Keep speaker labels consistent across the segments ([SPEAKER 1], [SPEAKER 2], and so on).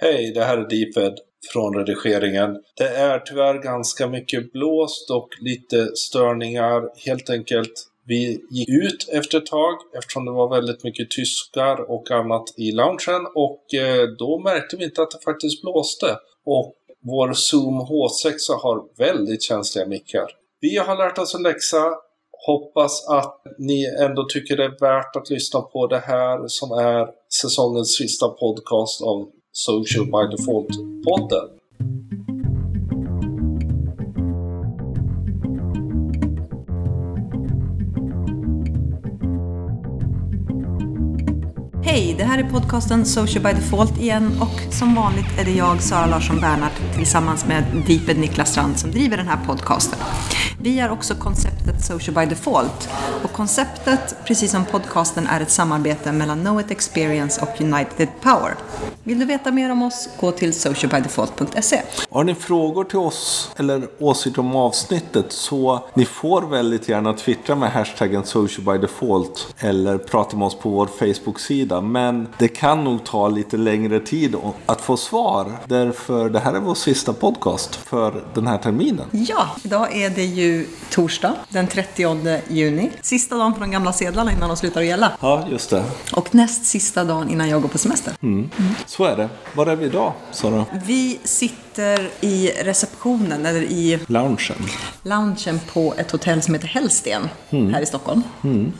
[SPEAKER 1] Hej, det här är Deeped från redigeringen. Det är tyvärr ganska mycket blåst och lite störningar. Helt enkelt, vi gick ut efter ett tag eftersom det var väldigt mycket tyskar och annat i loungen och eh, då märkte vi inte att det faktiskt blåste. Och vår Zoom H6 har väldigt känsliga mickar. Vi har lärt oss en läxa. Hoppas att ni ändå tycker det är värt att lyssna på det här som är säsongens sista podcast av Social by Default-podden.
[SPEAKER 2] Hej, det här är podcasten Social by Default igen och som vanligt är det jag, Sara Larsson Bernhardt, tillsammans med Deeped Niklas Strand som driver den här podcasten. Vi är också konceptet Social by Default och konceptet, precis som podcasten, är ett samarbete mellan Know It Experience och United Power. Vill du veta mer om oss, gå till socialbydefault.se.
[SPEAKER 3] Har ni frågor till oss eller åsikter om avsnittet så ni får väldigt gärna twittra med hashtaggen Social by Default eller prata med oss på vår Facebook-sida. Men det kan nog ta lite längre tid att få svar. Därför det här är vår sista podcast för den här terminen.
[SPEAKER 2] Ja, idag är det ju torsdag den 30 juni. Sista dagen på de gamla sedlarna innan de slutar att gälla.
[SPEAKER 3] Ja, just det.
[SPEAKER 2] Och näst sista dagen innan jag går på semester.
[SPEAKER 3] Mm. Så är det. Var är vi idag, Sara?
[SPEAKER 2] Vi sitter i receptionen, eller i
[SPEAKER 3] Loungen.
[SPEAKER 2] loungen på ett hotell som heter Hellsten här i Stockholm.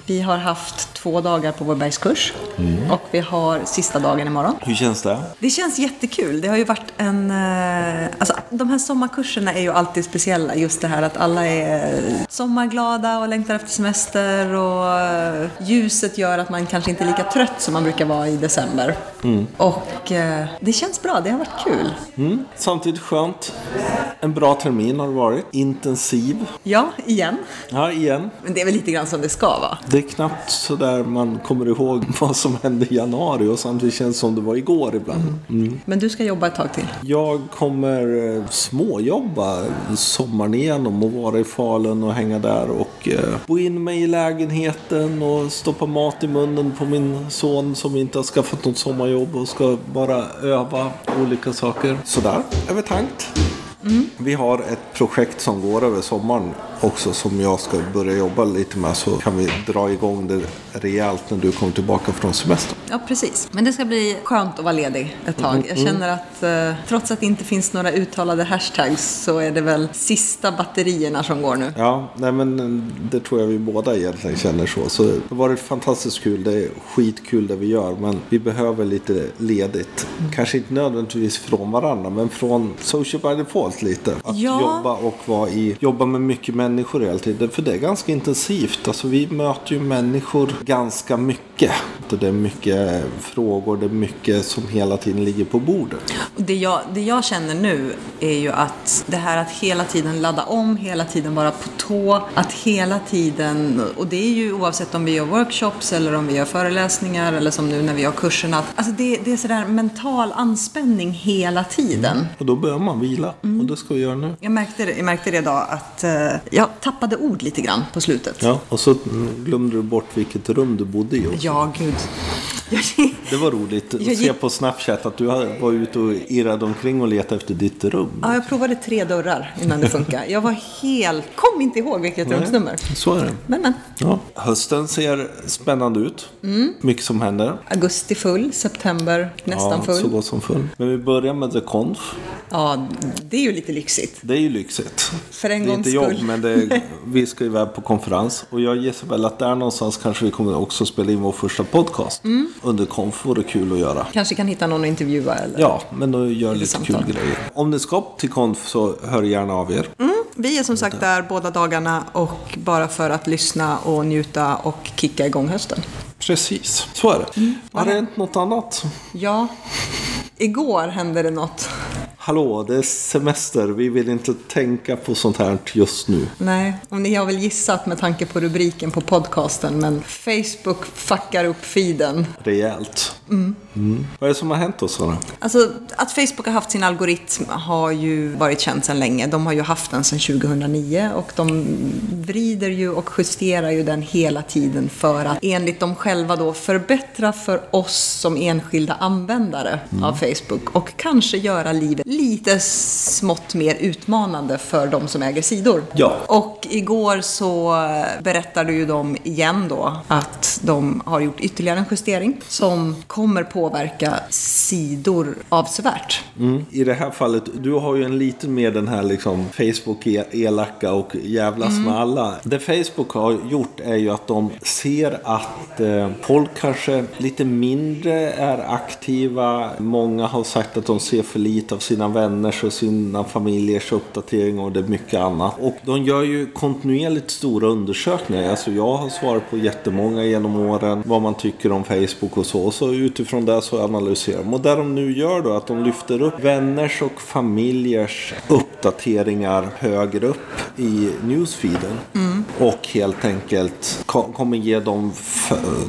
[SPEAKER 2] Vi har haft två dagar på vår bergskurs och vi har sista dagen imorgon.
[SPEAKER 3] Hur känns det?
[SPEAKER 2] Det känns jättekul. Det har ju varit en... eh, Alltså, de här sommarkurserna är ju alltid speciella. Just det här att alla är sommarglada och längtar efter semester och eh, ljuset gör att man kanske inte är lika trött som man brukar vara i december. Och eh, det känns bra. Det har varit kul.
[SPEAKER 3] Mm. Samtidigt skönt. En bra termin har det varit. Intensiv.
[SPEAKER 2] Ja, igen.
[SPEAKER 3] Ja, igen.
[SPEAKER 2] Men det är väl lite grann som det ska vara.
[SPEAKER 3] Det är knappt så där man kommer ihåg vad som hände i januari och samtidigt känns det som det var igår ibland. Mm.
[SPEAKER 2] Men du ska jobba ett tag till.
[SPEAKER 3] Jag kommer eh, småjobba sommaren igenom och vara i Falun och hänga där och eh, bo in mig i lägenheten och stoppa mat i munnen på min son som inte har skaffat något sommarjobb och ska bara öva olika saker. Sådär, övertankt. Vi har ett projekt som går över sommaren också som jag ska börja jobba lite med så kan vi dra igång det rejält när du kommer tillbaka från semestern.
[SPEAKER 2] Ja, precis. Men det ska bli skönt att vara ledig ett tag. Jag känner att eh, trots att det inte finns några uttalade hashtags så är det väl sista batterierna som går nu.
[SPEAKER 3] Ja, nej men det tror jag vi båda egentligen känner så. Så det har varit fantastiskt kul. Det är skitkul det vi gör. Men vi behöver lite ledigt. Kanske inte nödvändigtvis från varandra, men från social by default lite. Att
[SPEAKER 2] Ja.
[SPEAKER 3] jobba och vara i, jobba med mycket människor hela tiden. För det är ganska intensivt. Alltså vi möter ju människor ganska mycket. Och det är mycket frågor, det är mycket som hela tiden ligger på bordet.
[SPEAKER 2] Och Det jag, det jag känner nu är ju att det här att hela tiden ladda om, hela tiden vara på tå, att hela tiden, och det är ju oavsett om vi gör workshops eller om vi gör föreläsningar eller som nu när vi gör kurserna. Alltså det, det är sådär mental anspänning hela tiden.
[SPEAKER 3] Och då behöver man vila. Och det ska vi göra nu.
[SPEAKER 2] Jag märkte jag märkte det idag att eh, jag tappade ord lite grann på slutet.
[SPEAKER 3] Ja, och så glömde du bort vilket rum du bodde i också.
[SPEAKER 2] Ja, gud. Jag,
[SPEAKER 3] Det var roligt att
[SPEAKER 2] Jag
[SPEAKER 3] se
[SPEAKER 2] gick-
[SPEAKER 3] på Snapchat att du var ute och irrade omkring och letade efter ditt rum.
[SPEAKER 2] ja, jag provade tre dörrar innan det funkade. Jag var helt... Kom inte ihåg vilket rumsnummer.
[SPEAKER 3] Så är det.
[SPEAKER 2] Men, men.
[SPEAKER 3] Ja. Hösten ser spännande ut. Mycket som händer.
[SPEAKER 2] Augusti full, september nästan
[SPEAKER 3] ja, Så
[SPEAKER 2] full.
[SPEAKER 3] gott som full. Men vi börjar med The Conf.
[SPEAKER 2] Ja, det är ju lite lyxigt.
[SPEAKER 3] Det är ju lyxigt.
[SPEAKER 2] För en
[SPEAKER 3] det är
[SPEAKER 2] gångs
[SPEAKER 3] inte
[SPEAKER 2] skull.
[SPEAKER 3] men är, vi ska iväg på konferens. Och jag gissar väl att där någonstans kanske vi kommer också spela in vår första podcast.
[SPEAKER 2] Mm.
[SPEAKER 3] Under konf vore kul att göra.
[SPEAKER 2] Kanske kan hitta någon att intervjua eller?
[SPEAKER 3] Ja, men då gör lite
[SPEAKER 2] samtal.
[SPEAKER 3] kul grejer. Om ni ska till konf så hör gärna av er.
[SPEAKER 2] Vi är som sagt där båda dagarna och bara för att lyssna och njuta och kicka igång hösten.
[SPEAKER 3] Precis, så är det. Har det hänt något annat?
[SPEAKER 2] Ja, igår hände det något.
[SPEAKER 3] Hallå, det är semester. Vi vill inte tänka på sånt här just nu.
[SPEAKER 2] Nej, och ni har väl gissat med tanke på rubriken på podcasten, men Facebook fuckar upp feeden.
[SPEAKER 3] Rejält. Mm. Vad är det som har hänt då, Sara?
[SPEAKER 2] Alltså, att Facebook har haft sin algoritm har ju varit känt sedan länge. De har ju haft den sedan 2009 och de vrider ju och justerar ju den hela tiden för att enligt dem själva då förbättra för oss som enskilda användare mm. av Facebook och kanske göra livet lite smått mer utmanande för de som äger sidor.
[SPEAKER 3] Ja.
[SPEAKER 2] Och igår så berättade ju de igen då att de har gjort ytterligare en justering som kommer påverka sidor avsevärt.
[SPEAKER 3] Mm. I det här fallet, du har ju en lite mer den här liksom Facebook-elaka och jävlas mm. med alla. Det Facebook har gjort är ju att de ser att eh, folk kanske lite mindre är aktiva. Många har sagt att de ser för lite av sina vänners och sina familjers uppdateringar och det är mycket annat. Och de gör ju kontinuerligt stora undersökningar. Alltså jag har svarat på jättemånga genom åren vad man tycker om Facebook och så. Och så utifrån det så analyserar de. Och det de nu gör då är att de lyfter upp vänners och familjers uppdateringar högre upp i newsfeeden. Mm. Och helt enkelt kommer ge dem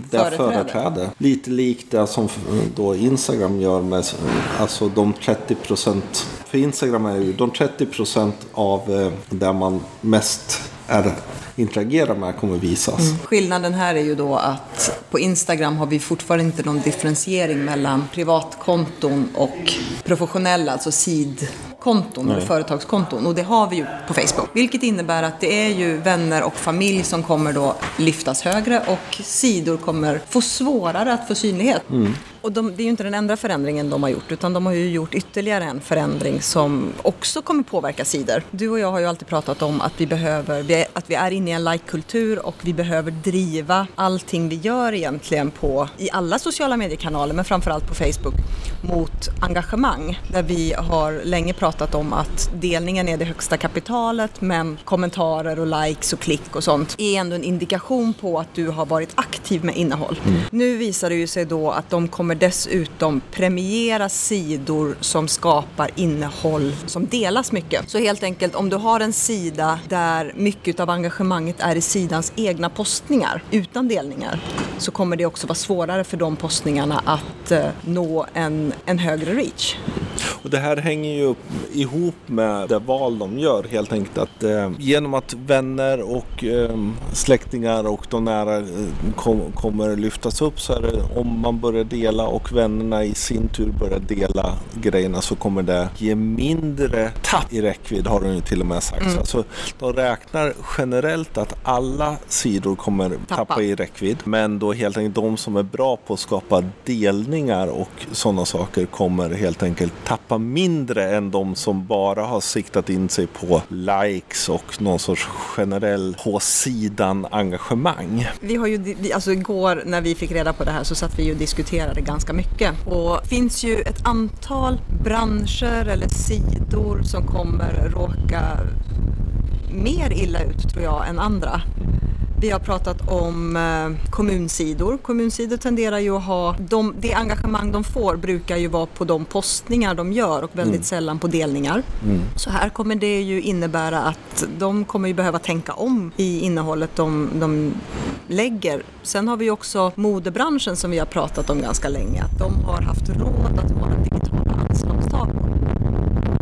[SPEAKER 3] det företräde. Lite likt det som då Instagram gör med alltså de 30 procent. För Instagram är ju de 30 procent av eh, där man mest är interagerar med kommer visas. Mm.
[SPEAKER 2] Skillnaden här är ju då att på Instagram har vi fortfarande inte någon differentiering mellan privatkonton och professionella, alltså sid konton, eller företagskonton. Och det har vi ju på Facebook. Vilket innebär att det är ju vänner och familj som kommer då lyftas högre och sidor kommer få svårare att få synlighet. Mm. Och de, det är ju inte den enda förändringen de har gjort utan de har ju gjort ytterligare en förändring som också kommer påverka sidor. Du och jag har ju alltid pratat om att vi behöver, att vi är inne i en like-kultur och vi behöver driva allting vi gör egentligen på, i alla sociala mediekanaler men framförallt på Facebook, mot engagemang. Där vi har länge pratat om att delningen är det högsta kapitalet men kommentarer och likes och klick och sånt är ändå en indikation på att du har varit aktiv med innehåll. Mm. Nu visar det ju sig då att de kommer kommer dessutom premiera sidor som skapar innehåll som delas mycket. Så helt enkelt om du har en sida där mycket av engagemanget är i sidans egna postningar utan delningar så kommer det också vara svårare för de postningarna att eh, nå en, en högre reach.
[SPEAKER 3] Och det här hänger ju ihop med det val de gör helt enkelt. Att eh, genom att vänner och eh, släktingar och de nära eh, kom, kommer lyftas upp så är det om man börjar dela och vännerna i sin tur börjar dela grejerna så kommer det ge mindre tapp i räckvidd har de ju till och med sagt. Mm. Så de räknar generellt att alla sidor kommer tappa. tappa i räckvidd men då helt enkelt de som är bra på att skapa delningar och sådana saker kommer helt enkelt tappa mindre än de som bara har siktat in sig på likes och någon sorts generell på sidan engagemang.
[SPEAKER 2] Vi har ju, alltså igår när vi fick reda på det här så satt vi ju och diskuterade ganska mycket och det finns ju ett antal branscher eller sidor som kommer råka mer illa ut tror jag än andra. Vi har pratat om eh, kommunsidor. Kommunsidor tenderar ju att ha, de, det engagemang de får brukar ju vara på de postningar de gör och väldigt mm. sällan på delningar. Mm. Så här kommer det ju innebära att de kommer ju behöva tänka om i innehållet de, de lägger. Sen har vi också modebranschen som vi har pratat om ganska länge, att de har haft råd att vara digitala anslagstavlor.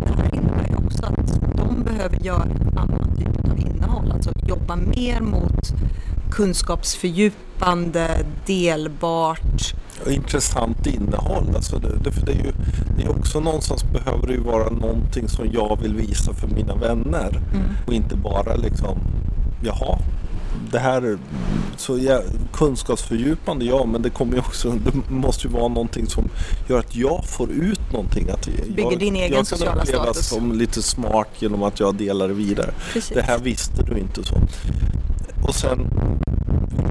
[SPEAKER 2] Det här innebär ju också att de behöver göra en annan av innehåll, alltså jobba mer mot kunskapsfördjupande, delbart.
[SPEAKER 3] intressant innehåll. Alltså det, det, det, är ju det är också någonstans behöver det ju vara någonting som jag vill visa för mina vänner. Mm. Och inte bara liksom, jaha, det här så ja, kunskapsfördjupande, ja, men det kommer ju också, det måste ju vara någonting som gör att jag får ut någonting. Att jag,
[SPEAKER 2] Bygger din egen
[SPEAKER 3] jag
[SPEAKER 2] sociala
[SPEAKER 3] status. Jag kan som lite smart genom att jag delar det vidare. Precis. Det här visste du inte så. Och sen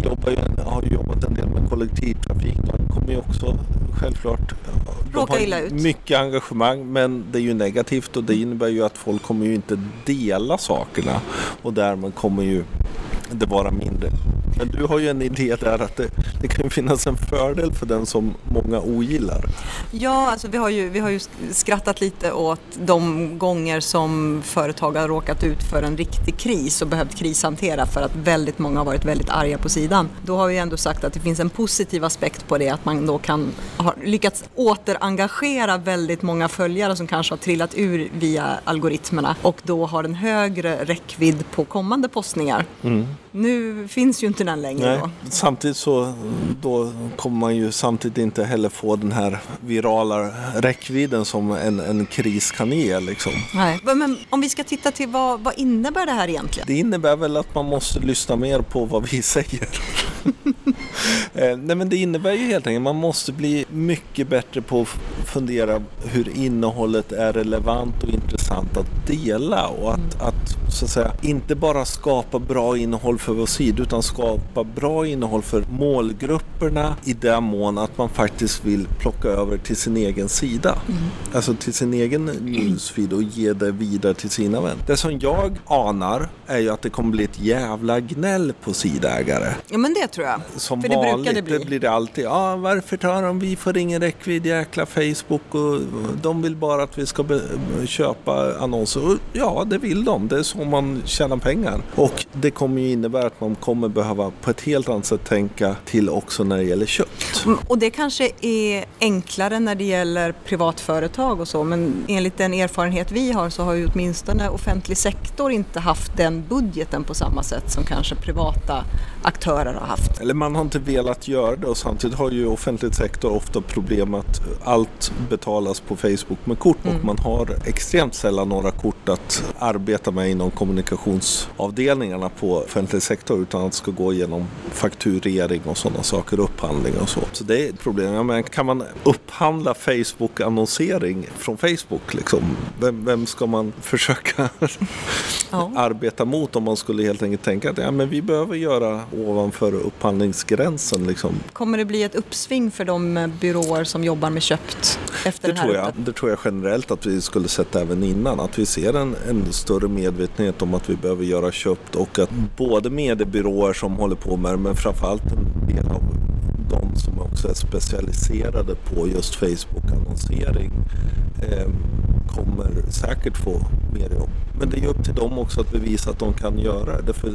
[SPEAKER 3] jobbar ju, har jobbat en del med kollektivtrafik. De kommer ju också självklart
[SPEAKER 2] råka illa ut.
[SPEAKER 3] Mycket engagemang men det är ju negativt och det innebär ju att folk kommer ju inte dela sakerna och därmed kommer ju det vara mindre. Men du har ju en idé där att det, det kan finnas en fördel för den som många ogillar.
[SPEAKER 2] Ja, alltså vi har, ju, vi har ju skrattat lite åt de gånger som företag har råkat ut för en riktig kris och behövt krishantera för att väldigt många har varit väldigt arga på sidan. Då har vi ändå sagt att det finns en positiv aspekt på det, att man då kan ha lyckats återengagera väldigt många följare som kanske har trillat ur via algoritmerna och då har en högre räckvidd på kommande postningar. Mm. Nu finns ju inte den längre. Nej. Då.
[SPEAKER 3] Samtidigt så då kommer man ju samtidigt inte heller få den här virala räckvidden som en, en kris kan ge. Liksom.
[SPEAKER 2] Nej. Men om vi ska titta till vad, vad innebär det här egentligen?
[SPEAKER 3] Det innebär väl att man måste lyssna mer på vad vi säger. Eh, nej men det innebär ju helt enkelt att man måste bli mycket bättre på att fundera hur innehållet är relevant och intressant att dela och att, mm. att så att säga inte bara skapa bra innehåll för vår sida utan skapa bra innehåll för målgrupperna i den mån att man faktiskt vill plocka över till sin egen sida. Mm. Alltså till sin egen newsfeed och ge det vidare till sina vänner. Det som jag anar är ju att det kommer bli ett jävla gnäll på sidägare.
[SPEAKER 2] Ja men det tror jag.
[SPEAKER 3] Som För det vanligt det bli. det blir det alltid. Ja varför tar de, vi får ingen räckvidd, jäkla Facebook och de vill bara att vi ska köpa annonser. ja det vill de, det är så man tjänar pengar. Och det kommer ju innebära att man kommer behöva på ett helt annat sätt tänka till också när det gäller kött.
[SPEAKER 2] Mm, och det kanske är enklare när det gäller privatföretag och så men enligt den erfarenhet vi har så har ju åtminstone offentlig sektor inte haft den budgeten på samma sätt som kanske privata aktörer har haft.
[SPEAKER 3] Eller man har inte velat göra det och samtidigt har ju offentlig sektor ofta problem att allt betalas på Facebook med kort mm. och man har extremt sällan några kort att arbeta med inom kommunikationsavdelningarna på offentlig sektor utan att det ska gå igenom fakturering och sådana saker, upphandling och så. Så det är ett problem. Ja, men kan man upphandla Facebook-annonsering från Facebook? Liksom? Vem, vem ska man försöka ja. arbeta mot om man skulle helt enkelt tänka att ja, men vi behöver göra ovanför upphandlingsgränsen? Liksom.
[SPEAKER 2] Kommer det bli ett uppsving för de byråer som jobbar med köpt efter
[SPEAKER 3] det
[SPEAKER 2] den här
[SPEAKER 3] tror jag. Det tror jag generellt att vi skulle sett även innan. Att vi ser en, en större medvetenhet om att vi behöver göra köpt och att både mediebyråer som håller på med det men framförallt en del av de som också är specialiserade på just Facebook-annonsering eh, kommer säkert få mer jobb. Men det är upp till dem också att bevisa att de kan göra det. För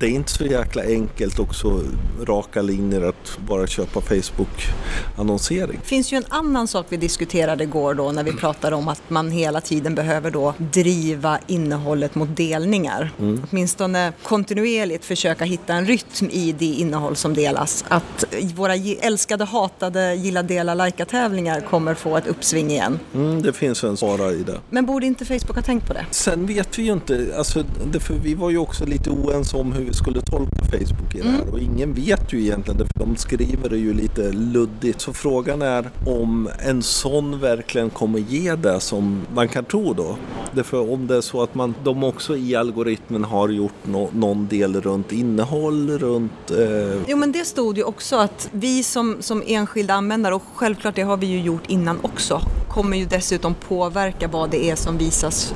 [SPEAKER 3] det är inte så jäkla enkelt också raka linjer att bara köpa Facebook-annonsering.
[SPEAKER 2] Det finns ju en annan sak vi diskuterade igår då när vi pratade om att man hela tiden behöver då driva innehållet mot delningar. Mm. Åtminstone kontinuerligt försöka hitta en rytm i det innehåll som delas. Att våra älskade, hatade, gilla, dela, lajka tävlingar kommer få ett uppsving igen.
[SPEAKER 3] Mm, det finns en svara i det.
[SPEAKER 2] Men borde inte Facebook ha tänkt på det?
[SPEAKER 3] Sen vet vi ju inte, alltså, det, för vi var ju också lite oense om hur skulle tolka Facebook i det här. Mm. Och ingen vet ju egentligen det, för de skriver det ju lite luddigt. Så frågan är om en sån verkligen kommer ge det som man kan tro då. Därför om det är så att man, de också i algoritmen har gjort no, någon del runt innehåll, runt... Eh...
[SPEAKER 2] Jo men det stod ju också att vi som, som enskilda användare, och självklart det har vi ju gjort innan också, kommer ju dessutom påverka vad det är som visas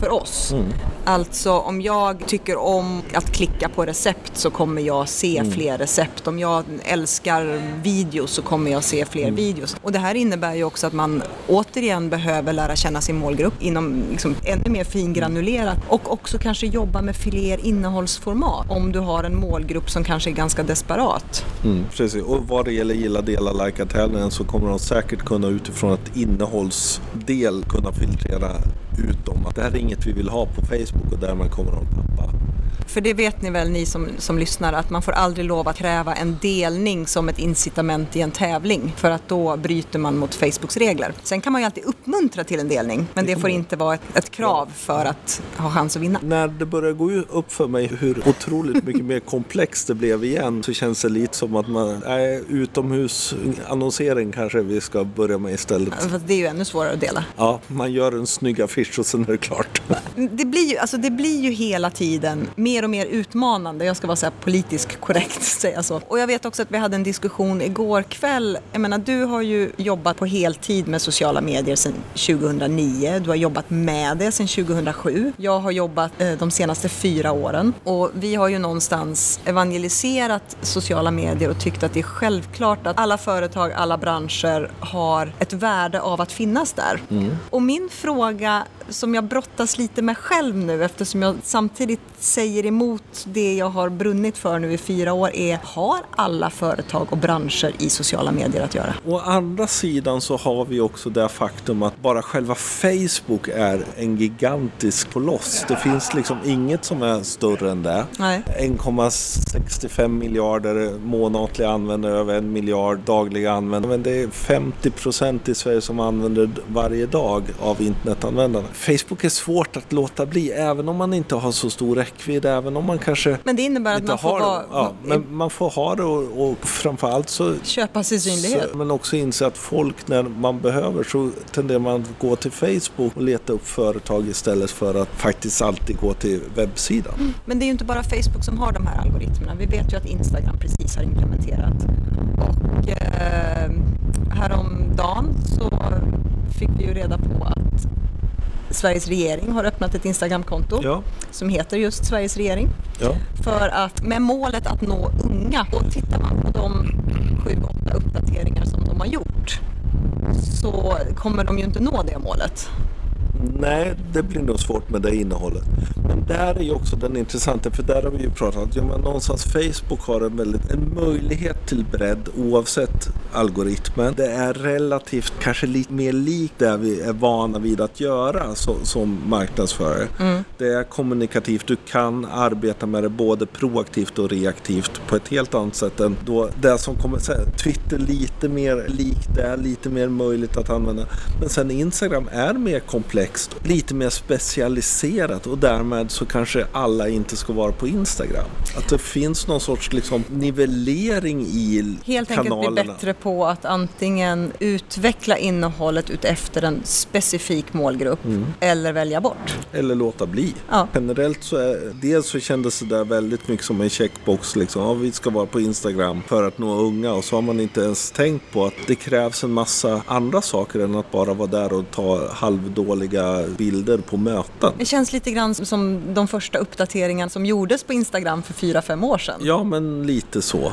[SPEAKER 2] för oss. Mm. Alltså om jag tycker om att klicka på recept så kommer jag se mm. fler recept. Om jag älskar videos så kommer jag se fler mm. videos. Och det här innebär ju också att man återigen behöver lära känna sin målgrupp inom liksom ännu mer fingranulerat och också kanske jobba med fler innehållsformat om du har en målgrupp som kanske är ganska desperat.
[SPEAKER 3] Mm, precis, och vad det gäller gilla, dela, likea tävlingen så kommer de säkert kunna utifrån ett innehållsdel kunna filtrera ut om Att det här är inget vi vill ha på Facebook och därmed kommer de att
[SPEAKER 2] för det vet ni väl ni som, som lyssnar att man får aldrig lov att kräva en delning som ett incitament i en tävling för att då bryter man mot Facebooks regler. Sen kan man ju alltid uppmuntra till en delning men det får inte vara ett, ett krav för att ha chans att vinna.
[SPEAKER 3] När det börjar gå upp för mig hur otroligt mycket mer komplext det blev igen så känns det lite som att man, nej, utomhusannonsering kanske vi ska börja med istället.
[SPEAKER 2] Fast det är ju ännu svårare att dela.
[SPEAKER 3] Ja, man gör en snygg affisch och sen är det klart.
[SPEAKER 2] Det blir ju, alltså det blir ju hela tiden mer och mer utmanande. Jag ska vara så här politiskt korrekt säga så. Och jag vet också att vi hade en diskussion igår kväll. Jag menar, du har ju jobbat på heltid med sociala medier sedan 2009. Du har jobbat med det sedan 2007. Jag har jobbat eh, de senaste fyra åren och vi har ju någonstans evangeliserat sociala medier och tyckt att det är självklart att alla företag, alla branscher har ett värde av att finnas där. Mm. Och min fråga som jag brottas lite med själv nu eftersom jag samtidigt säger emot det jag har brunnit för nu i fyra år är, har alla företag och branscher i sociala medier att göra?
[SPEAKER 3] Å andra sidan så har vi också det faktum att bara själva Facebook är en gigantisk koloss. Det finns liksom inget som är större än det. 1,65 miljarder månatliga användare, över en miljard dagliga användare. Men det är 50 procent i Sverige som använder varje dag av internetanvändarna. Facebook är svårt att låta bli, även om man inte har så stor räckvidd, även om man kanske
[SPEAKER 2] Men det innebär att man får vara...
[SPEAKER 3] Ja, men man får ha det och, och framförallt så...
[SPEAKER 2] Köpa sig synlighet.
[SPEAKER 3] Så, men också inse att folk, när man behöver, så tenderar man att gå till Facebook och leta upp företag istället för att faktiskt alltid gå till webbsidan. Mm.
[SPEAKER 2] Men det är ju inte bara Facebook som har de här algoritmerna. Vi vet ju att Instagram precis har implementerat. Och eh, häromdagen så fick vi ju reda på att Sveriges regering har öppnat ett Instagramkonto ja. som heter just Sveriges regering. Ja. För att med målet att nå unga. Och tittar man på de sju, åtta uppdateringar som de har gjort så kommer de ju inte nå det målet.
[SPEAKER 3] Nej, det blir nog svårt med det innehållet. Men där är ju också den intressanta, för där har vi ju pratat, ja men någonstans Facebook har en, väldigt, en möjlighet till bredd oavsett algoritmen. Det är relativt, kanske lite mer likt det vi är vana vid att göra så, som marknadsförare. Mm. Det är kommunikativt, du kan arbeta med det både proaktivt och reaktivt på ett helt annat sätt än då det som kommer sen. Twitter lite mer likt det, lite mer möjligt att använda. Men sen Instagram är mer komplext lite mer specialiserat och därmed så kanske alla inte ska vara på Instagram. Att det finns någon sorts liksom nivellering i
[SPEAKER 2] Helt
[SPEAKER 3] kanalerna.
[SPEAKER 2] Helt enkelt bli bättre på att antingen utveckla innehållet utefter en specifik målgrupp mm. eller välja bort.
[SPEAKER 3] Eller låta bli. Ja. Generellt så är, dels så kändes det där väldigt mycket som en checkbox liksom. Ja, vi ska vara på Instagram för att nå unga och så har man inte ens tänkt på att det krävs en massa andra saker än att bara vara där och ta halvdåliga bilder på möten.
[SPEAKER 2] Det känns lite grann som de första uppdateringarna som gjordes på Instagram för fyra fem år sedan.
[SPEAKER 3] Ja, men lite så.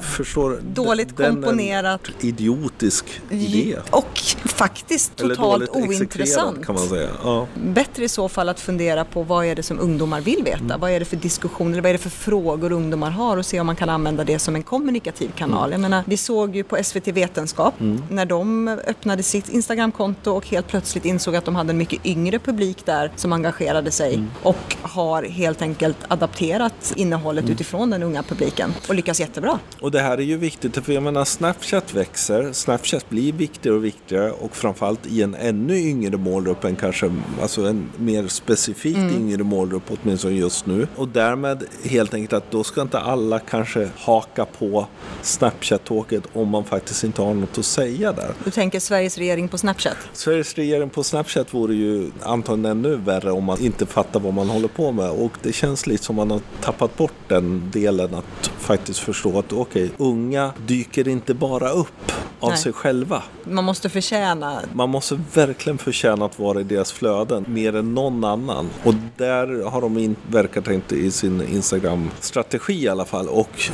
[SPEAKER 3] förstår,
[SPEAKER 2] dåligt komponerat.
[SPEAKER 3] idiotisk idé.
[SPEAKER 2] Och faktiskt totalt ointressant.
[SPEAKER 3] kan man säga. Ja.
[SPEAKER 2] Bättre i så fall att fundera på vad är det som ungdomar vill veta? Mm. Vad är det för diskussioner, vad är det för frågor ungdomar har och se om man kan använda det som en kommunikativ kanal. Mm. Jag menar, vi såg ju på SVT Vetenskap mm. när de öppnade sitt Instagramkonto och helt plötsligt insåg att de hade en mycket mycket yngre publik där som engagerade sig mm. Och har helt enkelt adapterat innehållet mm. utifrån den unga publiken och lyckas jättebra.
[SPEAKER 3] Och det här är ju viktigt, för jag menar Snapchat växer, Snapchat blir viktigare och viktigare och framförallt i en ännu yngre målgrupp än kanske, alltså en mer specifikt mm. yngre målgrupp åtminstone just nu. Och därmed helt enkelt att då ska inte alla kanske haka på Snapchat-tåget om man faktiskt inte har något att säga där.
[SPEAKER 2] Du tänker Sveriges regering på Snapchat?
[SPEAKER 3] Sveriges regering på Snapchat vore ju antagligen ännu värre om man inte fattar vad man håller på med. Och det känns lite som man har tappat bort den delen att faktiskt förstå att okej, okay, unga dyker inte bara upp av Nej. sig själva.
[SPEAKER 2] Man måste förtjäna.
[SPEAKER 3] Man måste verkligen förtjäna att vara i deras flöden mer än någon annan. Och där har de in, verkat inte i sin Instagram-strategi i alla fall. Och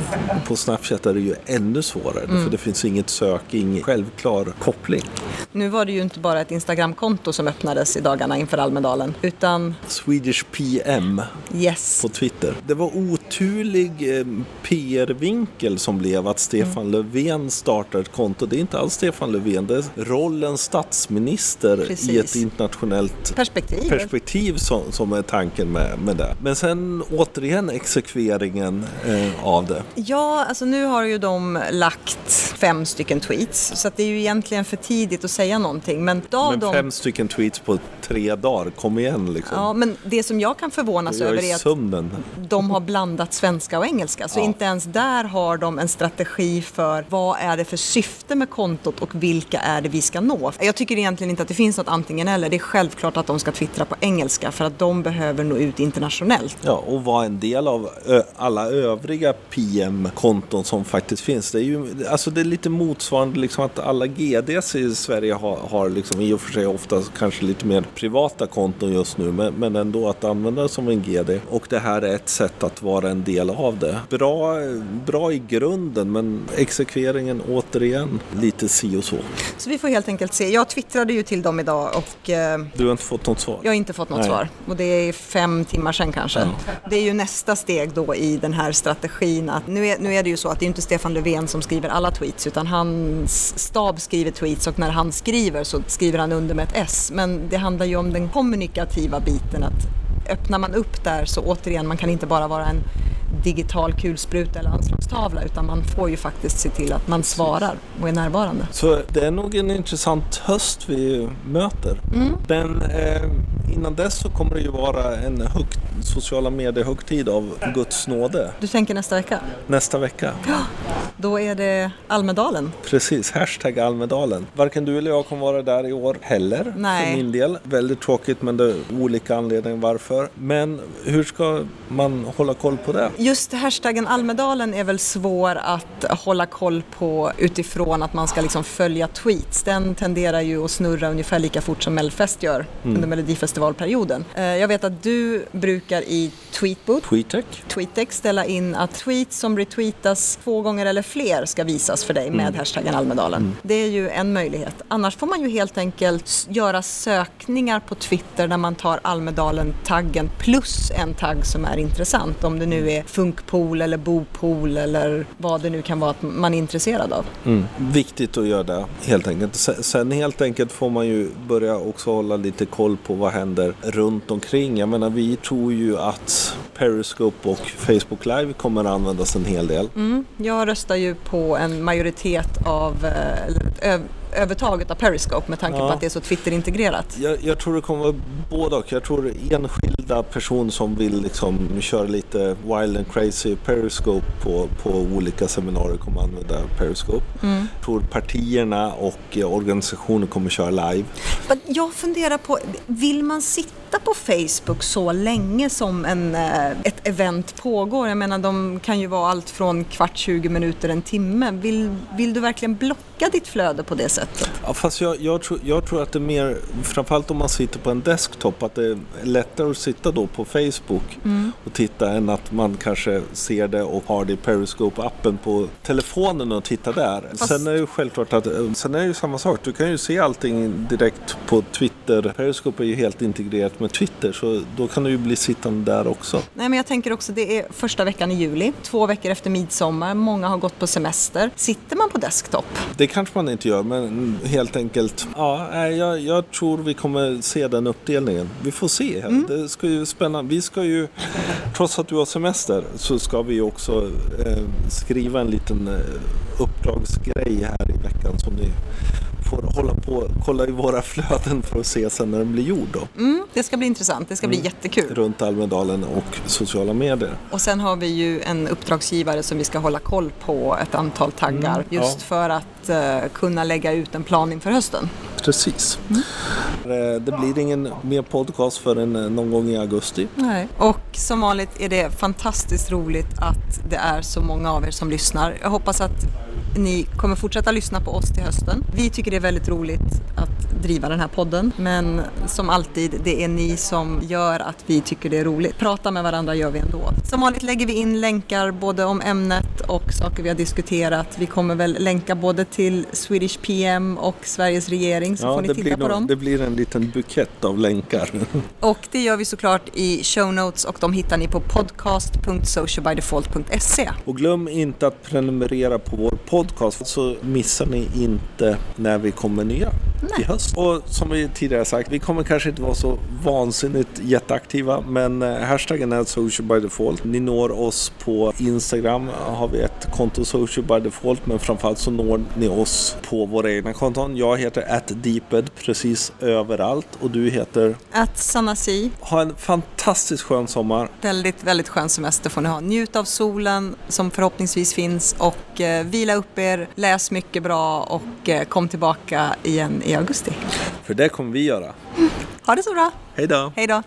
[SPEAKER 3] på Snapchat är det ju ännu svårare. Mm. För det finns inget sök, ingen självklar koppling.
[SPEAKER 2] Nu var det ju inte bara ett Instagram-konto som öppnades i dagarna inför Almedalen. Utan...
[SPEAKER 3] Swedish PM
[SPEAKER 2] yes.
[SPEAKER 3] på Twitter. Det var oturlig eh, PR-vinkel som blev att Stefan mm. Löfven startade ett konto det är inte alls Stefan Löfven, det är rollen statsminister Precis. i ett internationellt
[SPEAKER 2] perspektiv,
[SPEAKER 3] perspektiv som, som är tanken med, med det. Men sen återigen exekveringen eh, av det.
[SPEAKER 2] Ja, alltså nu har ju de lagt fem stycken tweets så det är ju egentligen för tidigt att säga någonting. Men,
[SPEAKER 3] men
[SPEAKER 2] de...
[SPEAKER 3] fem stycken tweets på tre dagar, kom igen liksom.
[SPEAKER 2] Ja, men det som jag kan förvånas över är att
[SPEAKER 3] sömnen.
[SPEAKER 2] de har blandat svenska och engelska. Så ja. inte ens där har de en strategi för vad är det för syfte med kontot och vilka är det vi ska nå? Jag tycker egentligen inte att det finns något antingen eller. Det är självklart att de ska twittra på engelska för att de behöver nå ut internationellt.
[SPEAKER 3] Ja, och vara en del av alla övriga PM-konton som faktiskt finns. Det är ju alltså det är lite motsvarande liksom att alla GDs i Sverige har, har liksom i och för sig ofta kanske lite mer privata konton just nu, men, men ändå att använda det som en GD. Och det här är ett sätt att vara en del av det. Bra, bra i grunden, men exekveringen återigen lite si och så.
[SPEAKER 2] Så vi får helt enkelt se. Jag twittrade ju till dem idag och eh,
[SPEAKER 3] Du har inte fått något svar?
[SPEAKER 2] jag har inte fått något
[SPEAKER 3] Nej.
[SPEAKER 2] svar. Och det är fem timmar sedan kanske. Det är ju nästa steg då i den här strategin. Att nu, är, nu är det ju så att det är inte Stefan Löfven som skriver alla tweets utan hans stab skriver tweets och när han skriver så skriver han under med ett S. Men det handlar ju om den kommunikativa biten. att Öppnar man upp där så återigen, man kan inte bara vara en digital kulspruta eller anslagstavla utan man får ju faktiskt se till att man svarar och är närvarande.
[SPEAKER 3] Så det är nog en intressant höst vi möter. Men eh, innan dess så kommer det ju vara en hög, sociala medier-högtid av Guds nåde
[SPEAKER 2] Du tänker nästa vecka?
[SPEAKER 3] nästa vecka.
[SPEAKER 2] Då är det Almedalen.
[SPEAKER 3] Precis, hashtag Almedalen. Varken du eller jag kommer vara där i år heller.
[SPEAKER 2] Nej.
[SPEAKER 3] För min del. Väldigt tråkigt men det är olika anledningar varför. Men hur ska man hålla koll på det?
[SPEAKER 2] Just hashtaggen Almedalen är väl svår att hålla koll på utifrån att man ska liksom följa tweets. Den tenderar ju att snurra ungefär lika fort som Melfest gör under Melodifestivalperioden. Eh, Jag vet att du brukar i Tweetbooth
[SPEAKER 3] Tweetec?
[SPEAKER 2] TweetDeck ställa in att tweets som retweetas två gånger eller fler ska visas för dig med hashtaggen Almedalen. Det är ju en möjlighet. Annars får man ju helt enkelt göra sökningar på Twitter där man tar Almedalen-taggen plus en tagg som är intressant. Om det nu är funkpool eller bopool eller vad det nu kan vara att man är intresserad av.
[SPEAKER 3] Mm. Viktigt att göra det helt enkelt. Sen- Sen helt enkelt får man ju börja också hålla lite koll på vad händer runt omkring. Jag menar vi tror ju att Periscope och Facebook Live kommer att användas en hel del.
[SPEAKER 2] Mm. Jag röstar ju på en majoritet av, eh, eller övertaget av Periscope med tanke
[SPEAKER 3] Ja.
[SPEAKER 2] på att det är så Twitter-integrerat.
[SPEAKER 3] Jag, jag tror det kommer vara både och. Jag tror enskilda personer som vill liksom köra lite wild and crazy Periscope på, på olika seminarier kommer använda Periscope.
[SPEAKER 2] Mm.
[SPEAKER 3] Jag tror partierna och eh, organisationer kommer köra live.
[SPEAKER 2] Men Jag funderar på, vill man sitta på Facebook så länge som en, eh, ett event pågår? Jag menar, de kan ju vara allt från kvart, 20 minuter, en timme. Vill, vill du verkligen blocka ditt flöde på det sättet?
[SPEAKER 3] Ja, fast jag, jag, tror, jag tror att det är mer, framförallt om man sitter på en desktop, att det är lättare att sitta då på Facebook och titta än att man kanske ser det och har det i Periscope-appen på telefonen och tittar där.
[SPEAKER 2] Fast-
[SPEAKER 3] Sen är det ju självklart att, eh, sen är det ju samma sak, du kan ju se allting direkt på Twitter. Periscope är ju helt integrerat med Twitter så då kan du ju bli sittande där också.
[SPEAKER 2] Nej, men jag tänker också, det är första veckan i juli, två veckor efter midsommar, många har gått på semester. Sitter man på desktop?
[SPEAKER 3] Det kanske man inte gör, men helt enkelt. Ja, jag, jag tror vi kommer se den uppdelningen. Vi får se.
[SPEAKER 2] Mm.
[SPEAKER 3] Det ska ju spännande. Vi ska ju, trots att du har semester, så ska vi också eh, skriva en liten eh, uppdragsgrej här i veckan som ni hålla på kolla i våra flöden för att se sen när den blir gjord då.
[SPEAKER 2] Mm, det ska bli intressant, det ska bli jättekul.
[SPEAKER 3] Runt Almedalen och sociala medier.
[SPEAKER 2] Och sen har vi ju en uppdragsgivare som vi ska hålla koll på ett antal taggar
[SPEAKER 3] Mm,
[SPEAKER 2] just
[SPEAKER 3] ja.
[SPEAKER 2] för att eh, kunna lägga ut en plan inför hösten.
[SPEAKER 3] Precis.
[SPEAKER 2] Mm.
[SPEAKER 3] Eh, Det blir ingen mer podcast förrän eh, någon gång i augusti.
[SPEAKER 2] Nej. Och som vanligt är det fantastiskt roligt att det är så många av er som lyssnar. Jag hoppas att ni kommer fortsätta lyssna på oss till hösten. Vi tycker det är väldigt roligt att driva den här podden, men som alltid, det är ni som gör att vi tycker det är roligt. Prata med varandra gör vi ändå. Som vanligt lägger vi in länkar både om ämnet och saker vi har diskuterat. Vi kommer väl länka både till Swedish PM och Sveriges regering, så får ni titta på dem.
[SPEAKER 3] det blir en liten bukett av länkar.
[SPEAKER 2] Och det gör vi såklart i show notes och de hittar ni på podcast.socialbydefault.se.
[SPEAKER 3] Och glöm inte att prenumerera på vår podcast så missar ni inte när vi kommer nya i höst. Och som vi tidigare sagt, vi kommer kanske inte vara så vansinnigt jätteaktiva men eh, hashtaggen är social by default. Ni når oss på Instagram, har vi ett konto social by default men framförallt så når ni oss på våra egna konton. Jag heter atdeeped precis överallt och du heter?
[SPEAKER 2] Att Sanasi.
[SPEAKER 3] Ha en fantastiskt skön sommar.
[SPEAKER 2] Väldigt, väldigt skön semester får ni ha. Njut av solen som förhoppningsvis finns och eh, vila upp er, läs mycket bra och eh, kom tillbaka igen i augusti.
[SPEAKER 3] För det kommer vi göra.
[SPEAKER 2] Ha det så bra.
[SPEAKER 3] Hej då.
[SPEAKER 2] Hej då.